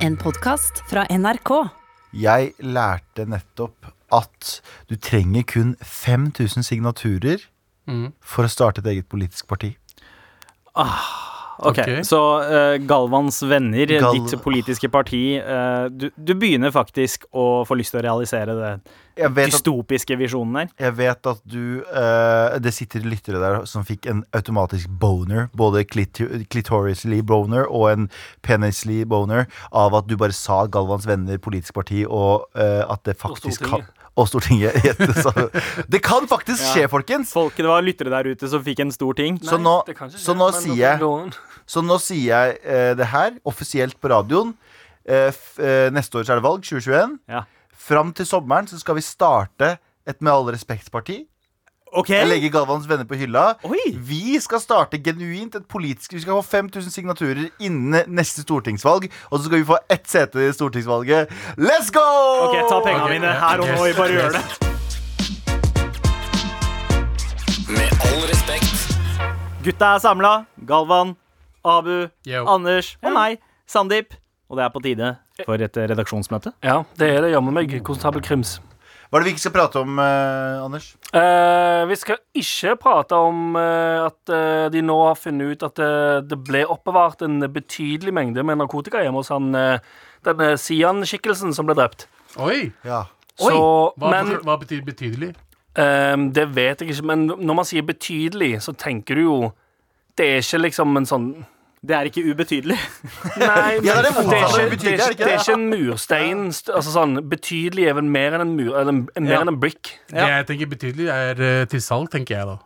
En podkast fra NRK. Jeg lærte nettopp at du trenger kun 5000 signaturer for å starte et eget politisk parti. Ok, okay. Så uh, Galvans venner, Gal- ditt politiske parti uh, du, du begynner faktisk å få lyst til å realisere det at, dystopiske visjonen der. jeg vet at du uh, Det sitter lyttere der som fikk en automatisk boner. Både clit clitoriously boner og en penisly boner av at du bare sa Galvans venner politisk parti, og eh, at det faktisk kan Og Stortinget. Det kan faktisk skje, folkens! Folket, var lyttere der ute som fikk en stor ting. Så nå, så nå sier jeg. Så nå sier jeg eh, det her offisielt på radioen. Eh, f eh, neste år så er det valg, 2021. Ja. Fram til sommeren så skal vi starte et Med all respekt-parti. Okay. Jeg legger Galvans venner på hylla. Oi. Vi skal starte genuint et politisk Vi skal få 5000 signaturer innen neste stortingsvalg. Og så skal vi få ett sete i stortingsvalget. Let's go! Ok, ta pengene okay. mine her og nå. yes, Bare gjør det. Med all respekt. Gutta er samla. Galvan, Abu, Yo. Anders og meg, Sandeep. Og det er på tide for et eh, redaksjonsmøte. Ja, det er det jammen meg. Konstabel Krims. Hva er det vi ikke skal prate om, eh, Anders? Eh, vi skal ikke prate om eh, at eh, de nå har funnet ut at eh, det ble oppbevart en betydelig mengde med narkotika hjemme hos han, denne Sian-skikkelsen som ble drept. Oi! Ja. Så, Hva, men hva betyr betydelig? eh, Det vet jeg ikke. Men når man sier betydelig, så tenker du jo Det er ikke liksom en sånn Det er ikke ubetydelig. Nei, Ja, det er det men ikke, det er ikke, det er ikke en murstein. Altså sånn, Betydelig er vel mer enn en mur Eller mer Ja. enn en brick. Det jeg tenker betydelig, er eh, til salg, tenker jeg da.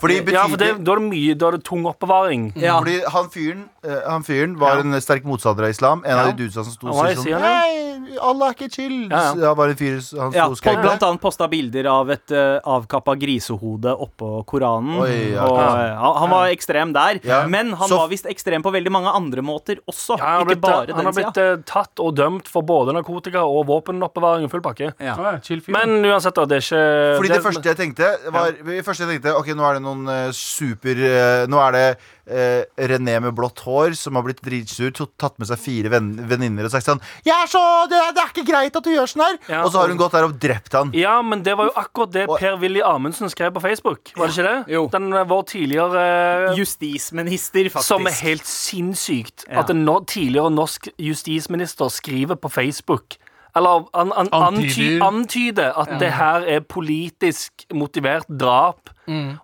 Fordi Ja, for det, betydelig- da er det mye Da er det tung oppbevaring. Ja. Fordi han fyren, eh, han fyren var en sterk motstander av islam. En av de dudesa som sto og sa i sånn. Nei, Allah er ikke chill. Ja, ja. Han var en fyr han sto Ja, og skrek. Blant annet posta bilder av et uh, avkappa grisehode oppå Koranen. Oi, ja. og, uh, han, var ekstrem der, Ja. men han Så- var visst ekstrem på veldig mange andre måter også. Ja, han har ikke blitt, han har blitt eh, tatt og dømt for både narkotika og våpenoppbevaring i full pakke. Ja. Ja, chill. Men uansett, da. Det er ikke Fordi det første jeg tenkte var det første jeg tenkte, Ok, nå er det noen uh, super uh, Nå er det uh, René med blått hår som har blitt dritsur, tatt med seg fire venn, venninner og sagt sånn 'Jeg er så det, er- det er ikke greit at du gjør sånn her!' Ja, og så har hun gått der og drept han. Ja, men det var jo akkurat det Per-Willy Amundsen skrev på Facebook. Var det ikke det? Jo. Den vår tidligere Justisminister, faktisk. Som er helt sinnssykt. Ja. At en no tidligere norsk justisminister skriver på Facebook Eller an, an, anty, Antyder. antyder at det her er politisk motivert drap.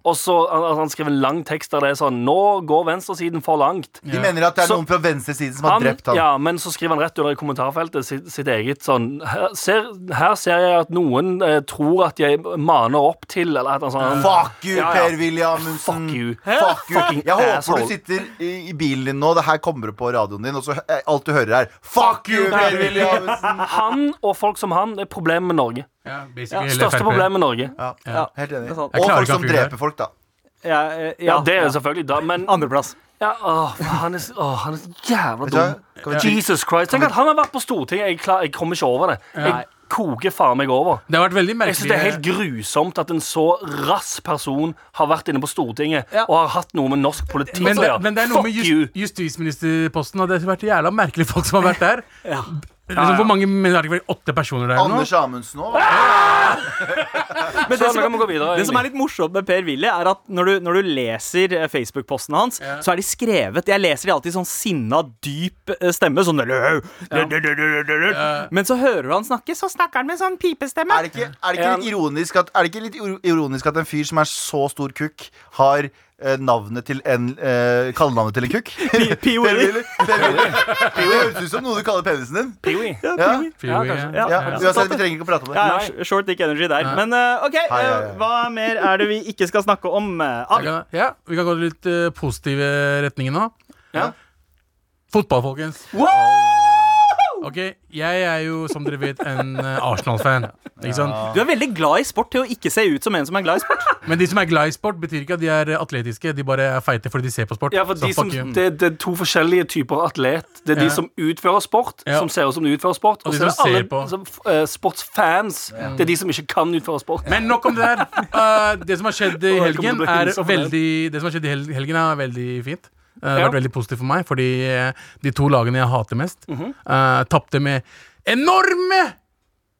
Og så han, han skriver en lang tekst der det er sånn Nå går venstresiden for langt. De mener at det er Så- noen fra venstresiden som har Han, drept ham. ja, men så skriver han rett under i kommentarfeltet sitt, sitt eget sånn her ser, her ser jeg at noen eh, tror at jeg maner opp til Eller et sånt. Fuck you, Ja, ja. Per Williamsen. Fuck you. Fuck you. Jeg håper asshole. du sitter i, i bilen din nå. Det her kommer på radioen din, og så eh, alt du hører, er Fuck you, Per Williamsen. Han og folk som han det er problemet med Norge. Ja, basically Største problem med Norge. Ja, Ja, helt enig. Og folk som dreper folk, da. Ja, eh, Ja, ja, det er ja. selvfølgelig da, men Andreplass. ja, åh, han, er, åh, han er så jævla dum. Vi- Jesus Christ. Tenk at han har vært på Stortinget. Jeg, klar, jeg kommer ikke over det. Jeg koker faen meg over. Det har vært veldig merkelig Jeg synes Det er helt grusomt at en så rass person har vært inne på Stortinget Ja. og har hatt noe med norsk politikk å gjøre. men det er noe med Fuck just, justisministerposten, og det har vært jævla merkelige folk som har vært der. Ja. Liksom, hvor mange men det det ikke vært åtte personer der nå? Anders Amundsen òg. Men det som, det som er litt morsomt med Per Willy, er at når du, når du leser eh, Facebook-posten hans, så er de skrevet Jeg leser de alltid i sånn sinna, dyp eh, stemme. Sånn Men så hører du han snakke, så snakker han med sånn pipestemme. Er det ikke, er det ikke litt ironisk at, er det ikke litt ironisk at en fyr som er så stor kukk, har navnet til en eh, Kallenavnet til en kukk? Peewee. Det høres ut som noe du kaller penisen din. Peewee. Ja, Ja, ja, kanskje. Ja. ja. Uansett, vi trenger ikke å prate om det. Ja, short dick energy der. Men uh, OK, Hei, hei, eh, hei. hva mer er det vi ikke skal snakke om? eh, Av? Ja, vi kan gå litt uh, positive retninger nå. Ja. Fotball, folkens. Ok, Jeg er jo, som dere vet, en eh, Arsenal-fan. Ikke sant? Du er veldig glad i sport til å ikke se ut som en som er glad i sport. Men de som er glad i sport, betyr ikke at de er atletiske. De bare er feite fordi de ser på sport. Ja, for de som, det, det er to forskjellige typer atlet. Det er de Ja. som utfører sport, Ja. som ser ut som de utfører sport. Og Og de så er det som ser alle på. som, eh, sportsfans. Det er de som ikke kan utføre sport. Men nok om det der. Uh, det som har skjedd i helgen, til å bli er hilsa for det. veldig Det som har skjedd i hel helgen, er veldig fint. Eh, Det har Ja. vært veldig positivt for meg, fordi eh, de to lagene jeg hater mest, Mhm. uh tapte med enorme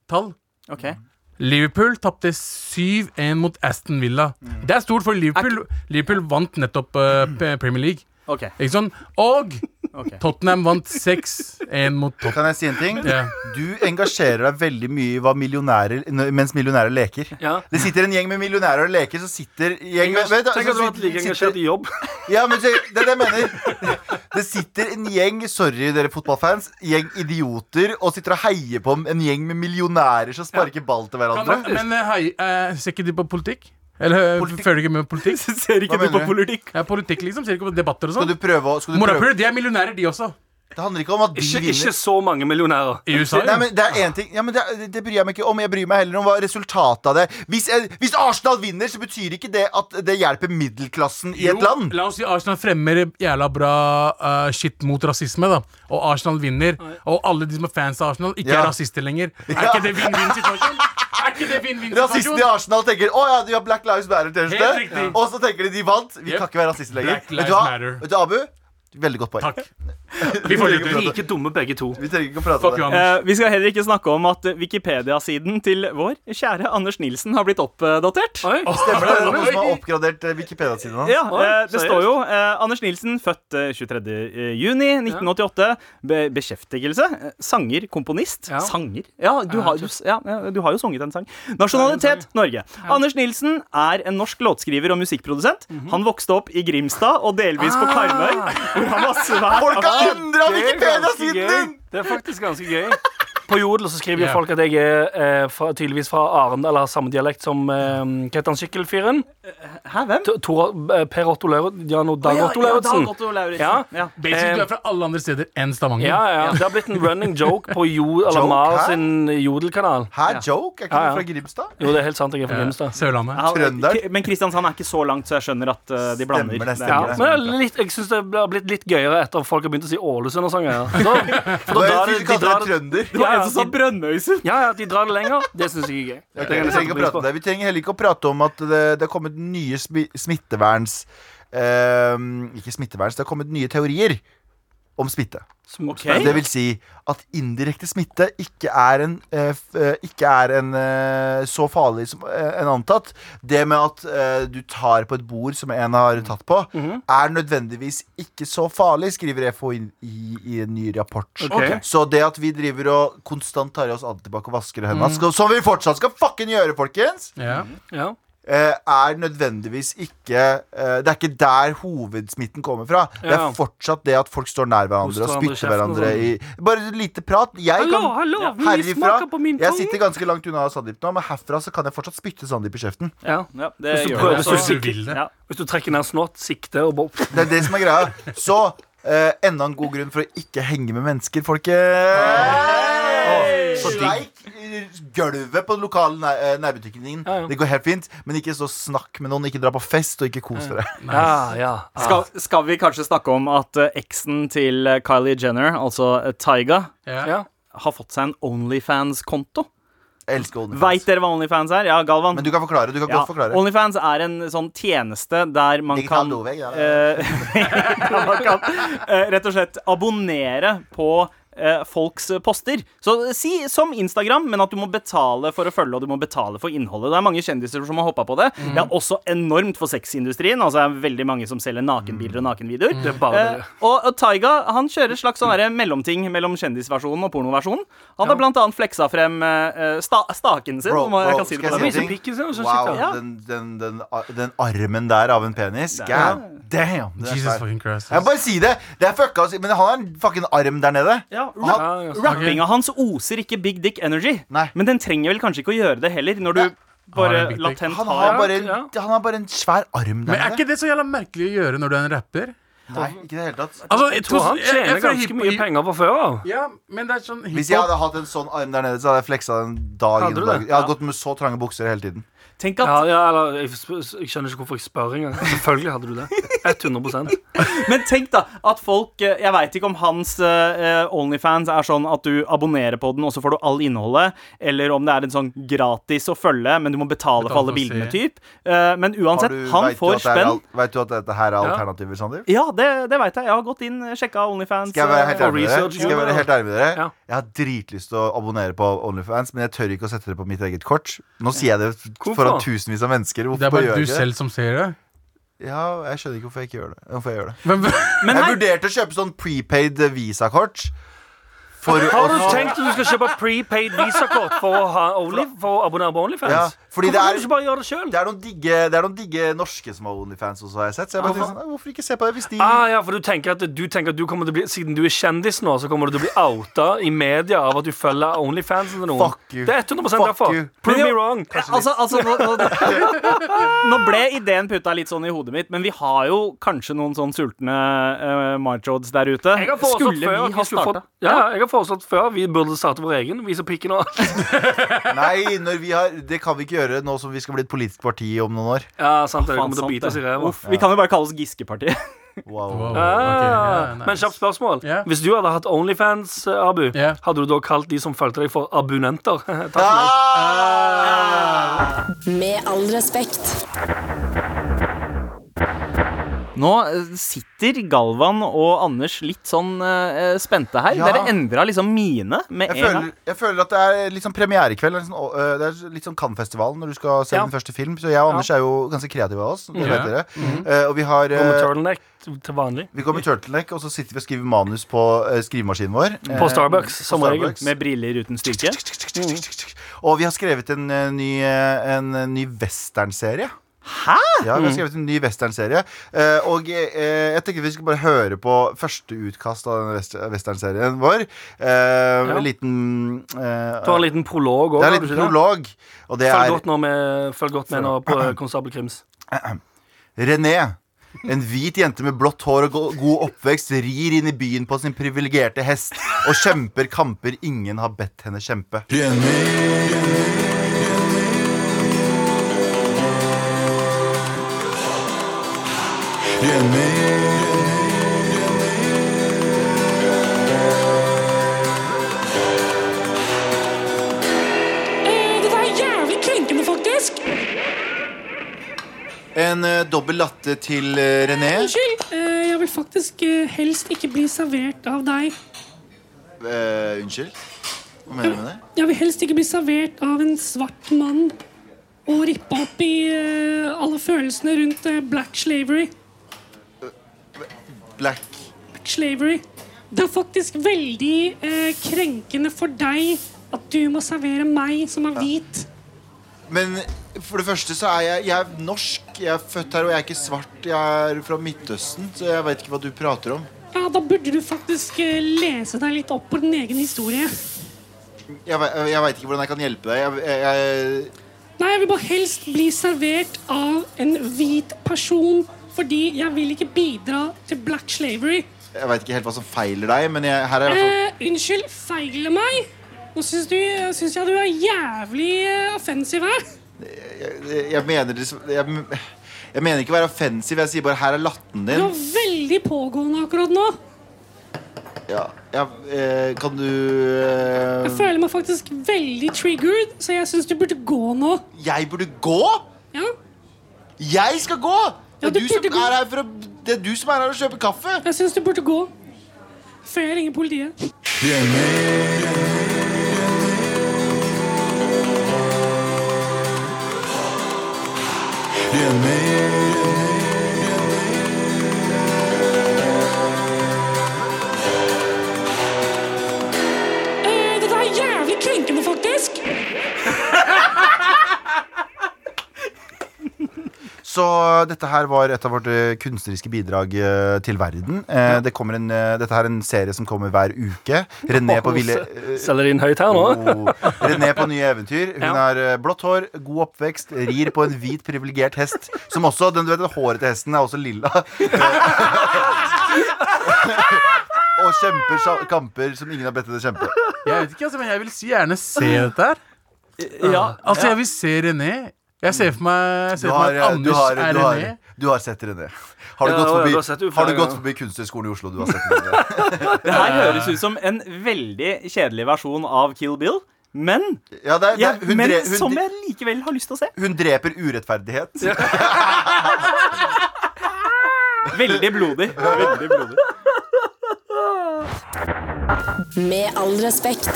tall. Okay. Liverpool tapte 7-1 mot Aston Villa. Mm. Det er stort, for Liverpool, Liverpool vant nettopp uh, Premier League. Okay. Ikke sånn? Og Okay. Tottenham vant 6-1 mot Tottenham. Kan jeg si en ting? Ja. Du engasjerer deg veldig mye i hva millionærer mens millionærer leker. Ja. Det sitter en gjeng med millionærer og leker, så sitter gjeng med, vet, du, Tenk at du har vært like engasjert i jobb. Ja, men det er det jeg mener. Det sitter en gjeng sorry dere fotballfans, gjeng idioter og sitter og heier på en gjeng med millionærer som sparker ball til hverandre. Men eh, hei, eh, ser ikke de på politikk? Eller eh, Politikk. Føler du ikke med politikk? Ser ikke Hva du på politikk? Ja, politikk liksom, Ser ikke på debatter og Skal sånn? du prøve å skal du prøve? Morapuler, de er millionærer, de også. Det handler ikke om at de Ikke, vinner. ikke så mange millionærer. I USA. Nei, men Det er én ting ja, men det, det bryr jeg meg ikke om. Jeg bryr meg heller om hva resultatet av det Hvis, eh, hvis Arsenal vinner, så betyr ikke det at det hjelper middelklassen i et Jo, land. La oss si Arsenal fremmer jævla bra uh, shit mot rasisme, da. Og Arsenal vinner. Og alle de som er fans av Arsenal, ikke Ja. er rasister lenger. Er Ja. ikke det vinn-vinn-situasjon? Er ikke det Rasistene i? Arsenal tenker å ja, de har Black Lives Matter-T-skjorte. Og så tenker de de vant. Vi Yep. kan ikke være rasister lenger. Vet du hva? Vet du, Abu? Veldig godt poeng. Takk. Vi får. Like dumme begge to. Vi trenger ikke å prate Fuck om det. Eh, vi skal heller ikke snakke om at Wikipedia-siden til vår kjære Anders Nilsen har blitt oppdatert. Oi. Stemmer det? Det er noen som har oppgradert eh, Wikipedia-siden hans. Ja, eh, det står jo uh, Anders Nilsen, født eh, 23. juni 1988. Be beskjeftigelse. Sanger, komponist. Ja. Sanger? Ja du, har, du, ja, du har jo sunget en sang. Nasjonalitet Norge. Anders Nilsen er en norsk låtskriver og musikkprodusent. Mhm. Han vokste opp i Grimstad og delvis på Karmøy, hvor han var svær. Folk har endra Det Wikipedia-siden din! Det er faktisk ganske gøy. På Jodel så skriver jo folk at jeg er eh, fra, tydeligvis fra Arendal, eller har samme dialekt som eh, han sykkelfyren? Hæ, hvem? T- Tor, eh, per Otto Lauritzen. Ja, Lauritzen. Dag Otto Lauritzen. Ja. Ja. Basically, du er fra alle andre steder enn Stavanger. Ja, ja. Det har blitt en running joke på jo, eller Joke, Mar hæ? sin jodelkanal. Hæ, joke? Er ikke Ja, ja. du fra Grimstad? Jo, det er helt sant. Jeg er fra Ja, Grimstad. Sørlandet. Ja, Trønder. Men Kristiansand er ikke så langt, så jeg skjønner at eh, de blander. Stemmer det, Det er- stemmer Ja, men det er litt, jeg syns det har blitt litt gøyere etter at folk har begynt å si Ålesund og sånn. Ja. Så, for da er drar de, de kaller drar, det trønder? Det var Ja, en som sa de- Brønnøysund. ja, ja, de drar det lenger. Det syns jeg er gøy. Det kan vi trenger sette ikke å pris prate på. det. Vi trenger heller ikke å prate om at det, det har kommet nye smitteverns... eh, ikke smitteverns, det har kommet nye teorier om smitte. Okay. Det vil si at indirekte smitte ikke er en, eh, eh, ikke er en eh, så farlig som en antatt. Det med at du tar på et bord som en har tatt på, Mhm. er nødvendigvis ikke så farlig, skriver FHI i, i en ny rapport. Okay. Så det at vi driver og konstant tar i oss antibac og vasker hendene, mm. som vi fortsatt skal fucking gjøre, folkens, Ja. Ja. Eh, er nødvendigvis ikke eh, Det er ikke der hovedsmitten kommer fra. Det er fortsatt det at folk står nær hverandre og spytter kjeften hverandre i Bare lite prat. Jeg Hallo, kan hallo, herifra Jeg sitter ganske langt unna Sandeep nå, men herfra så kan jeg fortsatt spytte Sandeep i kjeften. Ja. Ja, det Hvis du gjør prøver det. Hvis du vil det. Ja. Hvis du trekker ned snott, sikte og bare Det er det som er greia. Så eh, enda en god grunn for å ikke henge med mennesker, folket. Sleik eh, gulvet på den lokale nær eh, nærbutikken din. Ja, ja. Det går helt fint, men ikke så snakk med noen. Ikke dra på fest, og ikke kos dere. Ja, ja. Skal, skal vi kanskje snakke om at eh, eksen til Kylie Jenner, altså Tyga, Ja. ja. har fått seg en Onlyfans-konto? Elsker OnlyFans. Veit dere hva Onlyfans er? Ja, Galvan? Men du kan forklare. Du kan ja, godt forklare. Onlyfans er en sånn tjeneste der man Digital kan dovegg, ja. Uh, man kan uh, rett og slett abonnere på eh, folks poster. Så si som Instagram, men at du må betale for å følge, og du må betale for innholdet. Det er mange kjendiser som har hoppa på det. Mm. Det er også enormt for sexindustrien. Altså det er veldig mange som selger nakenbilder og nakenvideoer. Bare Eh, og, og Taiga han kjører et slags sånn mellomting mellom kjendisversjonen og pornoversjonen. Han har blant annet fleksa frem eh, sta staken sin, Bro, bro, jeg kan si det på den Wow, ja. den, den, den, den armen der av en penis. God damn. Jesus fucking Christ. Jeg bare si det. Det er fucka å si, men han har en fucking arm der nede. Ja, rap Ja, Rappinga hans oser ikke big dick energy. Nei. Men den trenger vel kanskje ikke å gjøre det heller, når du Ja. bare Har latent har Han har bare en, ja. han har bare en svær arm der Men er nede. ikke det så jævla merkelig å gjøre når du er en rapper? Nei, ikke i det hele tatt. Altså, Jeg tror han tjener ganske mye penger fra før av. Ja, men det er sånn Hvis jeg hadde hatt en sånn arm der nede, så hadde jeg fleksa den dag Hadde inn dag det? Jeg hadde gått med så trange bukser hele tiden. Tenk at Ja, ja, eller, jeg, jeg skjønner ikke hvorfor jeg spør engang. Selvfølgelig hadde du det. 100% Men tenk da at folk eh, Jeg veit ikke om hans uh, Onlyfans er sånn at du abonnerer på den, og så får du all innholdet, eller om det er en sånn gratis å følge, men du må betale for Betale alle for å bildene type typ. Eh, men uansett, du- han får spenn. Vet du at dette her er alternativer, Sander? Ja, det, det veit jeg. Jeg har gått inn, sjekka Onlyfans. Skal jeg være helt eh, ærlig med dere? Jeg være helt ærlig med dere? Ja. Jeg har dritlyst til å abonnere på Onlyfans, men jeg tør ikke å sette det på mitt eget kort. Nå sier jeg det foran tusenvis av mennesker. Det er bare gjør du det? selv som ser det. Ja, jeg skjønner ikke hvorfor jeg ikke gjør det. Hvorfor jeg gjør det. Men, Men Jeg vurderte å kjøpe sånn prepaid visakort. For Har du å- tenkt at du skal kjøpe prepaid visakort for å, ha Only, for å abonnere på Onlyfans? Ja, fordi Hvorfor det kan du ikke bare gjøre det sjøl? det er, noen digge, det er noen digge norske som har Onlyfans også, har jeg sett. Så jeg bare tenker sånn, «Nei, hvorfor ikke se på det hvis de Ah, ja, for du tenker at du tenker at du kommer til å bli Siden du er kjendis nå, så kommer du til å bli outa i media av at du følger Onlyfansen til noen. Fuck you. Det er 100 Fuck derfor. you. Prove me wrong. Altså, altså nå, nå, nå ble ideen putta litt sånn i hodet mitt, men vi har jo kanskje noen sånn sultne uh, marchods der ute. Jeg har foreslått Skulle før vi ha skulle starta? fått, ja, jeg har foreslått før vi burde starte vår egen. Vise pikken og Nei, når vi har, det kan vi ikke gjøre nå som vi skal bli et politisk parti om noen år. Ja, sant, det kommer til å sant bite oss i ræva. Vi kan jo bare kalle oss Giske-partiet. Wow. Wow. Ah, Ok, ja, nice. Men kjapt spørsmål. Yeah. Hvis du hadde hatt Onlyfans, eh, Abu, yeah. hadde du da kalt de som fulgte deg, for abonnenter? Takk Ah! Med all respekt. Nå eh, sitter Galvan og Anders litt sånn uh, spente her. Ja. Dere endra liksom mine med Jeg en føler, gang. jeg føler at det er litt sånn premierekveld. eller Sånn, øh, det er litt sånn Cannes-festivalen når du skal se Ja. din første film. Så jeg og Anders er jo ganske kreative av oss. Det Ja. vet dere. Eh, og vi har uh, eh, til vanlig. Vi går med turtleneck, og så sitter vi og skriver manus på eh, skrivemaskinen vår. På Eh, Starbucks, som regel. Med briller uten styrke. Og vi har skrevet en eh, ny, eh, en eh, ny westernserie. Hæ?! Ja, vi har skrevet en ny westernserie. Eh, og eh, jeg tenker vi skal bare høre på første utkast av den westernserien vår. Eh, En liten eh, har en liten prolog òg. Det er en liten prolog. Og det Følg er godt, nå med, følg godt med nå på Konstabel Krims. René. En hvit jente med blått hår og god oppvekst rir inn i byen på sin privilegerte hest og kjemper kamper ingen har bedt henne kjempe. Det En uh, dobbel latte til uh, René. Unnskyld. Uh, jeg vil faktisk eh, helst ikke bli servert av deg. Eh, unnskyld? Hva mener du med det? Jeg vil helst ikke bli servert av en svart mann og rippe opp i eh, alle følelsene rundt eh, black slavery. Black. Slavery. Det er faktisk veldig eh, krenkende for deg at du må servere meg som er hvit. Men for det første så er jeg, jeg er norsk. Jeg er født her, og jeg er ikke svart. Jeg er fra Midtøsten, så jeg veit ikke hva du prater om. Ja, Da burde du faktisk eh, lese deg litt opp på din egen historie. Jeg, ve- jeg veit ikke hvordan jeg kan hjelpe deg. Jeg, jeg, jeg, Nei, jeg vil bare helst bli servert av en hvit person. Fordi jeg vil ikke bidra til black slavery. jeg veit ikke helt hva som feiler deg, men jeg, her er i hvert fall Eh, unnskyld, feiler meg? Nå syns, du, syns jeg du er jævlig eh, offensiv her. jeg, jeg mener det jeg, jeg mener ikke å være offensiv. Jeg sier bare her er latten din'. Du er veldig pågående akkurat nå. Ja, ja, eh, kan du eh, Jeg føler meg faktisk veldig triggered, så jeg syns du burde gå nå. Jeg burde gå? Ja, Jeg skal gå! Det Ja, er, gå. er å, det er du som er her og kjøper kaffe. jeg syns du burde gå. Før jeg ringer politiet. Eh, Så dette her var et av våre kunstneriske bidrag eh, til verden. Ja. det en, eh, dette her er en serie som kommer hver uke. René på ville eh, Selger inn høyt her nå. oh, René på nye eventyr. Hun Ja. har eh, blått hår, god oppvekst, rir på en hvit, privilegert hest. Som også, den, du vet, Håret til hesten er også lilla. Og kjemper kamper som ingen har bedt henne kjempe. Jeg vet ikke, altså, men jeg vil si gjerne se dette her. Ja, Altså, jeg vil se René. Jeg ser for meg, ser for meg eh, at Anders har, er du har, René. du har sett René. Har du Ja, gått ja, forbi, du har sett det jo har du gått ganger. forbi Kunsthøgskolen i Oslo? Du har sett René. Det her høres ut som en veldig kjedelig versjon av Kill Bill. Men, Ja, det er, det er, hun, men dre, hun, som jeg likevel har lyst til å se. hun dreper urettferdighet. Veldig blodig. Veldig blodig. Med all respekt.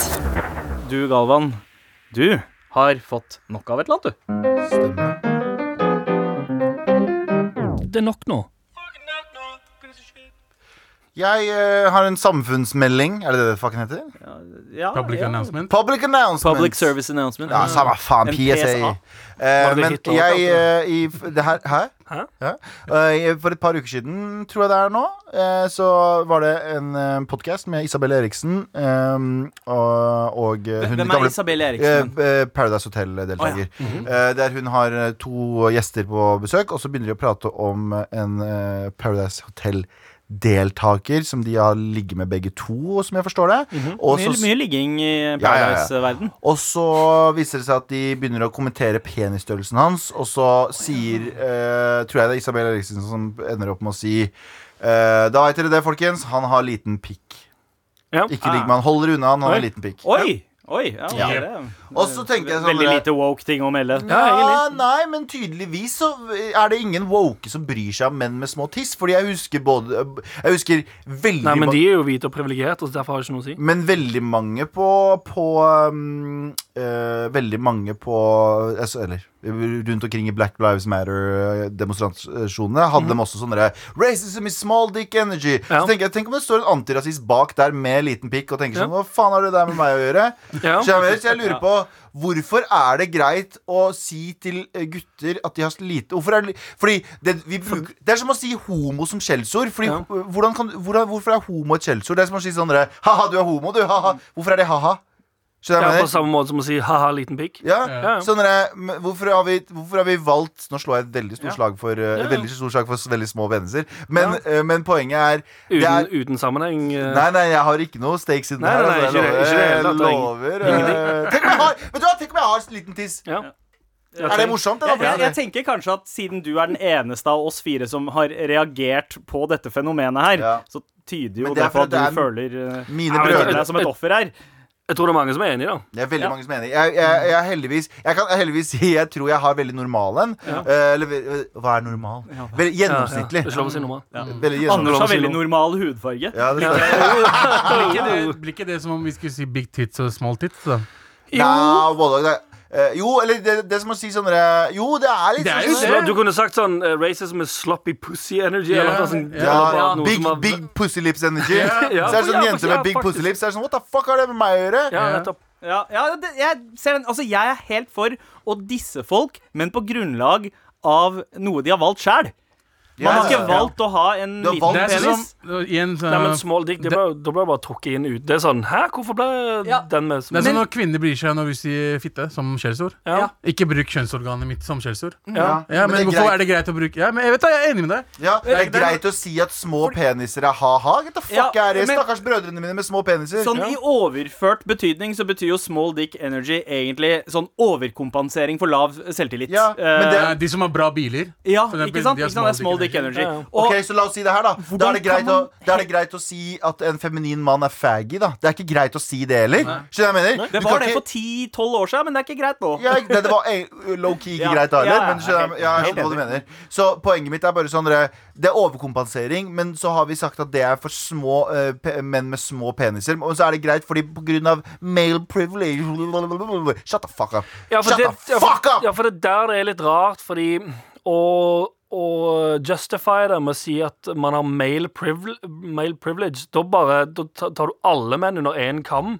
Du, Galvan. Du har fått nok av et eller annet, du. Det er nok nå. Jeg eh, har en samfunnsmelding. Er det det det fucking heter? Ja, Public ja. announcement. Public announcement. Public Service Announcement. Ja, samme faen. En PSA. PSA. Eh, Var det men Hitler jeg eh, i f- det her, Hæ? Hæ? Ja. Eh, for et par uker siden, tror jeg det er nå, eh, så var det en uh, podkast med Isabel Eriksen eh, og, og eh, hun Hvem er gamle- Isabel Eh, Eriksen? eh, Paradise Hotel-deltaker. Eh, der hun har eh, to gjester på besøk, og så begynner de å prate om eh, en eh, Paradise Hotel-deltaker som de har ligget med begge to, som jeg forstår det. Og Mye, så- mye ligging i ja, ja. Paradise-verden. og så viser det seg at de begynner å kommentere penisstørrelsen hans, og så sier eh, Tror jeg det er Isabel Eriksen som ender opp med å si eh, Da veit dere det, folkens. Han har liten pikk. Ja. Ikke ligg med han. Holder unna han, han har Oi. liten pikk. Oi! Oi, ja, Ja. det Og så tenker jeg sånn Veldig lite woke ting å melde. Ja, nei, men tydeligvis så er det ingen woke som bryr seg om menn med små tiss. Fordi jeg husker både Jeg husker veldig Nei, men de er jo hvite og privilegerte, så derfor har det ikke noe å si. men veldig mange på, på um, uh, Veldig mange på altså, Eller rundt omkring i Black Lives Matter-demonstrasjonene hadde de også sånne Racism is small dick energy. Ja. Så tenker jeg, Tenk om det står en antirasist bak der med liten pikk og tenker Ja. sånn Hva faen har det der med meg å gjøre? Ja. Så, jeg, Så jeg lurer på Hvorfor er det greit å si til eh, gutter at de har lite Hvorfor er det, fordi det, vi bruker, det er som å si homo som skjellsord. Fordi, Ja. hvordan kan, hvordan, hvorfor er homo et skjellsord? Det er som å si sånn Ha-ha, du er homo, du. Ha-ha. Hvorfor er det ha-ha? Ja, på samme måte som å si ha-ha, liten pikk. Ja, Ja, ja. der, hvorfor, har vi, hvorfor har vi valgt Nå slår jeg et veldig stort Ja. slag for et Ja, ja. Veldig stort slag for veldig små venner. Men, eh, men poenget er, det Uten, er uten sammenheng. eh. Nei, nei, jeg har ikke noe stakes i den Nei, her. nei, nei, altså, ikke det- jeg lover. Eh, Tenk om jeg har Vet du hva, tenk om jeg har liten tiss. Ja. Er det morsomt? Eller? jeg, jeg tenker kanskje at siden du er den eneste av oss fire som har reagert på dette fenomenet her, Ja. så tyder jo det det på at du det er- føler uh, Mine brødre deg som et offer her. Jeg tror det er mange som er enig, da. Det er veldig Ja. mange som er enig. Jeg, jeg, jeg, er heldigvis, jeg kan heldigvis si jeg tror jeg har veldig normal en. Eh, eller hva er normal? Veldig Ja, ja. gjennomsnittlig. Det er å si. Veldig Anders har veldig normal hudfarge. Ja, det Blir ikke det, blir ikke det som om vi skulle si big tits og small tits? da? Nei, både, det, eh, jo, eller det, det som å si sånn derre- Jo, det er litt Det er sånn jo sånn- det. Du kunne sagt sånn uh, racism is sloppy pussy energy. Yeah. eller noe sånt. ja. Eller bare Ja, noe big, som har- big pussy lips energy. Ja. Så er det sånn ja, jente ja, med big faktisk. pussy lips. Så er det sånn, What the fuck har det med meg å gjøre? Ja, nettopp. Ja, ja det, jeg ser den. Altså, jeg er helt for å disse folk, men på grunnlag av noe de har valgt sjæl. Man har ikke valgt å ha en Du har liten valgt penis. Igjen, så, Nei, men small dick, det ble, da ble jeg bare trukket inn ut. Det er sånn Hæ, hvorfor ble Ja. den med Det er sånn når kvinner bryr seg når vi sier fitte som skjellsord. Ja. Ikke bruk kjønnsorganet mitt som skjellsord. Ja. Ja, men, men er hvorfor greit. er det greit å bruke Ja, men jeg vet da, jeg er enig med deg. Ja, det er greit å si at små peniser er ha-ha. Get the fuck Ja, er det? men- Stakkars brødrene mine med små peniser. Sånn I overført betydning så betyr jo small dick energy egentlig sånn overkompensering for lav selvtillit. Ja, men det- Uh, de som har bra biler. ja eksempel, ikke sant? de Ikke sant? Det er small dick energy. Og, Ok, så La oss si det her, da. Da er, det greit å, da er det greit å si at en feminin mann er faggy. da Det er ikke greit å si det heller. Skjønner jeg mener? det var det ikke- for 10-12 år siden, men det er ikke greit nå. ja, det, det var eh, low-key ikke greit da heller. ja, men skjønner, jeg- jeg skjønner hva du mener Så poenget mitt er bare sånn dere, Det er overkompensering, men så har vi sagt at det er for små uh, menn med små peniser. Og så er det greit fordi på grunn av male privilege Shut the fuck up. Ja, Shut det, the fuck up! ja, for det der det er litt rart, fordi å, å justify det med å si at man har male, privilege, male privilege, da bare Da tar du alle menn under én kam.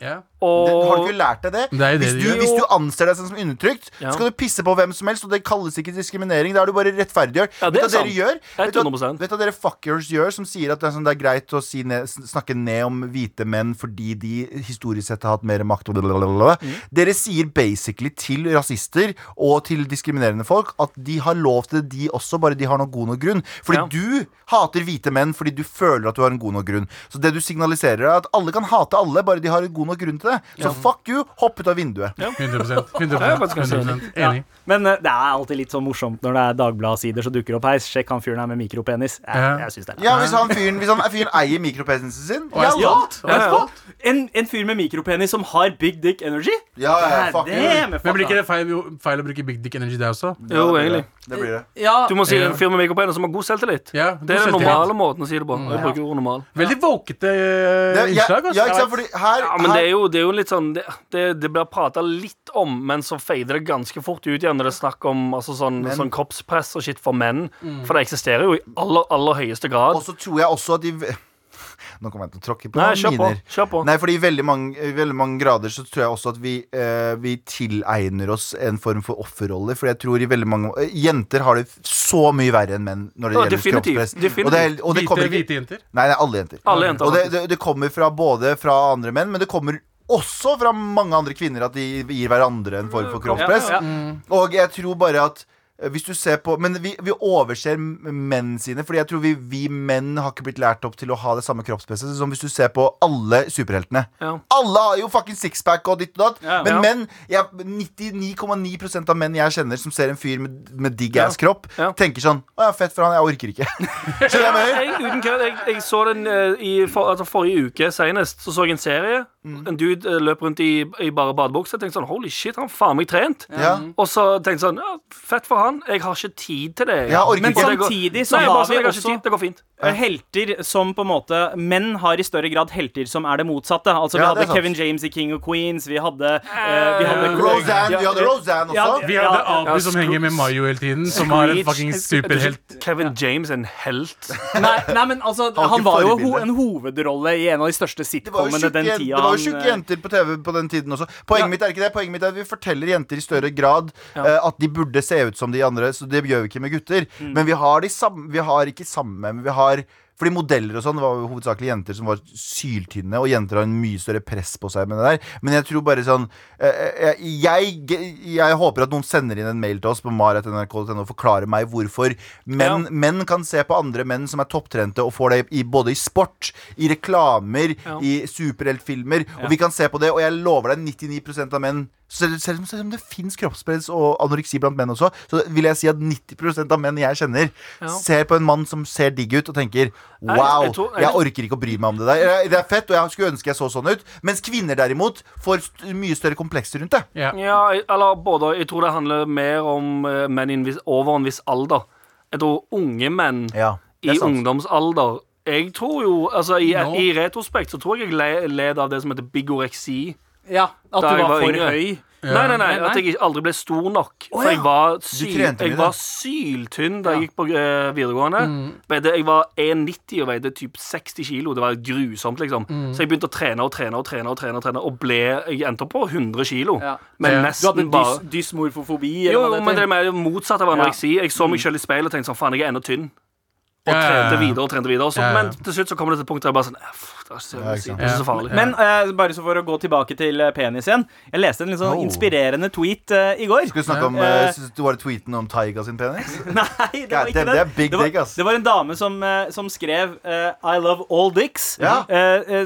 Ja. Og Det, har du ikke lært deg det? Det det hvis, du, hvis du anser deg som undertrykt, Ja. så skal du pisse på hvem som helst, og det kalles ikke diskriminering. Da er du bare rettferdiggjør. Ja, vet du hva dere gjør? Vet du hva- Vet dere fuckers gjør, som sier at det er, sånn, det er greit å si ned, snakke ned om hvite menn fordi de historisk sett har hatt mer makt og. Mm. Dere sier basically til rasister og til diskriminerende folk at de har lov til det, de også, bare de har noe god nok grunn. Fordi Ja. du hater hvite menn fordi du føler at du har en god nok grunn. Så det du signaliserer, er at alle kan hate alle, bare de har har en god nok grunn til det. Så fuck you, hopp ut av vinduet. 100 100, Ja, jeg er faktisk ganske 100 Enig. Men uh, det er alltid litt sånn morsomt når det er Dagbladet-sider som dukker opp her. Sjekk han fyren her med mikropenis. Jeg, jeg synes det er Ja, Hvis han fyren, hvis han fyren eier mikropenisen sin Og er ja, stolt. Og er Ja, stolt. En, en fyr med mikropenis som har big dick energy? ja, ja, fuck you. Det, Men fuck blir ikke det feil, feil å bruke big dick energy der også? Jo, egentlig. Det blir det. Ja, Du må si en fyr med mikropenis som har god selvtillit. Ja, Det er den god selvtillit. normale måten å si det på. Jeg bruker ordet normal. Veldig våkete det eh, ja, innslag. ass. ja, ikke sant, fordi her, men det er jo, det er jo litt sånn Det, det, det blir prata litt om, men så feider det ganske fort ut igjen når det er snakk om altså, sånn, sånn kroppspress og shit for menn. For det eksisterer jo i aller, aller høyeste grad. Og så tror jeg også at de Nå kommer jeg til å tråkke på Nei, kjør på. miner. Kjør på. Nei, fordi i veldig mange, i veldig mange grader så tror jeg også at vi, eh, vi tilegner oss en form for offerrolle. For jeg tror i veldig mange eh, Jenter har det så mye verre enn menn når det Ja, gjelder definitivt, kroppspress. definitivt. Og det, og det Hvite, kommer ikke hvite jenter. Nei, nei, alle jenter. Alle jenter, Og det, det, det kommer fra både fra andre menn, men det kommer også fra mange andre kvinner at de gir hverandre en form for kroppspress. Ja, ja. Og jeg tror bare at hvis du ser på Men vi, vi overser menn sine, Fordi jeg tror vi, vi menn har ikke blitt lært opp til å ha det samme kroppspresset. Som hvis du ser på alle superheltene. Ja. Alle har jo fucking sixpack og ditt og datt. Ja. men menn 99,9% av menn jeg kjenner som ser en fyr med, med digg ass kropp, tenker sånn Å ja, fett for han, jeg orker ikke. Skjønner jeg? Jeg, uten kødd, jeg, jeg så den uh, i for, altså forrige uke senest. Så så jeg en serie. Mm. En dude uh, løp rundt i, i bare badebukse. Jeg tenkte sånn Holy shit, han har faen meg trent. Og så tenkte jeg sånn ja, Fett for han. Jeg har ikke tid til det. Ja, Men ikke. Samtidig så Nei, har vi også tid. Det går fint. Eh, helter som på en måte Menn har i større grad helter som er det motsatte. Altså Vi Ja, hadde. Kevin James i King of Queens. Vi hadde, uh, vi hadde Roseanne, vi hadde Roseanne Ja, også. Vi hadde Ja, Abu ja, som henger med Mayo hele tiden, som har en Screech. fucking superhelt. Kevin James, en helt. Nei, nei, men altså Han var jo ho en hovedrolle i en av de største sitcomene den tida. det var jo tjukke eh, jenter på TV på den tiden også. Poenget Ja. mitt er ikke det. Poenget mitt er at vi forteller jenter i større grad eh, at de burde se ut som de andre. Så det gjør vi ikke med gutter. Mm. Men vi har, de samme, vi har ikke samme Men vi har fordi modeller og sånn var jo hovedsakelig jenter som var syltynne, og jenter har en mye større press på seg med det der. Men jeg tror bare sånn eh, eh, jeg, jeg håper at noen sender inn en mail til oss på maret.nrk.no og forklarer meg hvorfor menn, menn kan se på andre menn som er topptrente, og får det i, både i sport, i reklamer, Ja. i superheltfilmer. Og vi kan se på det, og jeg lover deg 99% av menn selv, selv, om- selv om det fins kroppspress og anoreksi blant menn også, så vil jeg si at 90% av menn jeg kjenner, Ja. ser på en mann som ser digg ut, og tenker Wow, jeg tror- jeg orker ikke å bry meg om det der. Eh, Det er fett, og jeg skulle ønske jeg så sånn ut. Mens kvinner derimot får st mye større komplekser rundt det. Ja. Ja, eller både Jeg tror det handler mer om eh, menn over en viss alder. Jeg tror unge menn Ja, i sant. ungdomsalder Jeg tror jo Altså, i, no. i retrospekt så tror jeg jeg le, led av det som heter bigoreksi. Ja, At du var var for yngre. høy. Nei, nei, nei, at jeg aldri ble stor nok. For jeg var, syl, jeg var syltynn da jeg gikk på eh, videregående. Veide, jeg var 1,90 og veide typ 60 kilo. Det var grusomt, liksom. Så jeg begynte å trene og trene og trene og trene og trene Og ble Jeg endte opp på 100 kilo. Ja. Men Ja. Du hadde nesten bare dys, dysmorfofobi? Jo, eller jo, hva men det er mer motsatt av anoreksi. Jeg så meg Mm. selv i speilet og tenkte sånn Faen, jeg er ennå tynn. Og trente videre og trente videre. Også. Ja, ja. Men til slutt så kommer det til et punkt der jeg bare sånn "Eh, Det er så, Ja, ikke det er så farlig. Men uh, bare så for å gå tilbake til eh, penis igjen. Jeg leste en litt sånn Oh. inspirerende tweet uh, i går. Skal vi snakke om uh, du var det tweeten om Taiga sin penis? Nei, det var ikke damn, det. det er big det, var, dick, ass. det var en dame som, som skrev I love all dicks. Ja.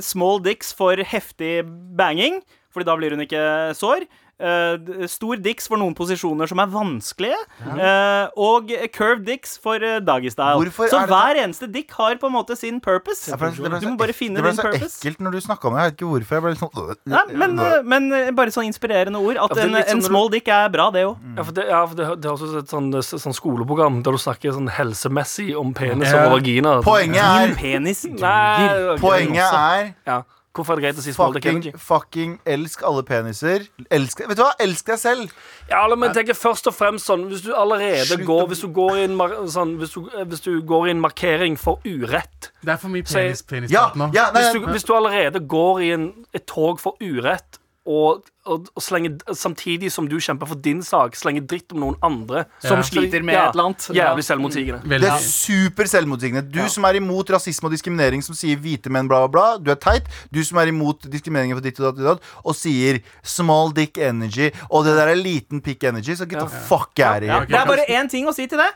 Small dicks for heftig banging, Fordi da blir hun ikke sår. Eh, stor dicks for noen posisjoner som er vanskelige. Eh, og curved dicks for uh, doggy-style. Så er hver eneste dick har på en måte sin purpose. Ja, for det ble Du må bare finne din purpose. det ble så purpose. ekkelt når du snakka om det. Jeg vet ikke hvorfor. Jeg ble sånn øh, ja, men, øh. eh, men eh, bare sånn inspirerende ord. At Ja, en, sånn en du- small dick er bra, det òg. Ja, for det, ja, for det, det er også et sånn, sånn skoleprogram der du snakker sånn helsemessig om penis Ja. og vagina. Poenget Din er penis duger. Poenget er ja. Hvorfor er det greit å si small dick fucking, energy? fucking elsk alle peniser. Elsk, vet du hva? Elsk deg selv. Ja, men tenk først og fremst sånn Hvis du allerede Slutt går Hvis du går i en, mar sånn, hvis du, eh, hvis du går i en markering for urett Det er for mye penis, penis Ja, nå. ja nei, hvis du, hvis du allerede går i en, et tog for urett og, og, og slenge, samtidig som du kjemper for din sak, slenge dritt om noen andre Som Ja. sliter med et eller annet. Jævlig selvmotsigende. Det er super selvmotsigende. Du som er imot rasisme og diskriminering, som sier hvite menn, bla, bla, bla, du er teit. Du som er imot diskriminering for ditt og datt, og datt, og sier small dick energy, og det der er liten pick energy, så get the fuck out of Ja, here. det er bare én ting å si til det.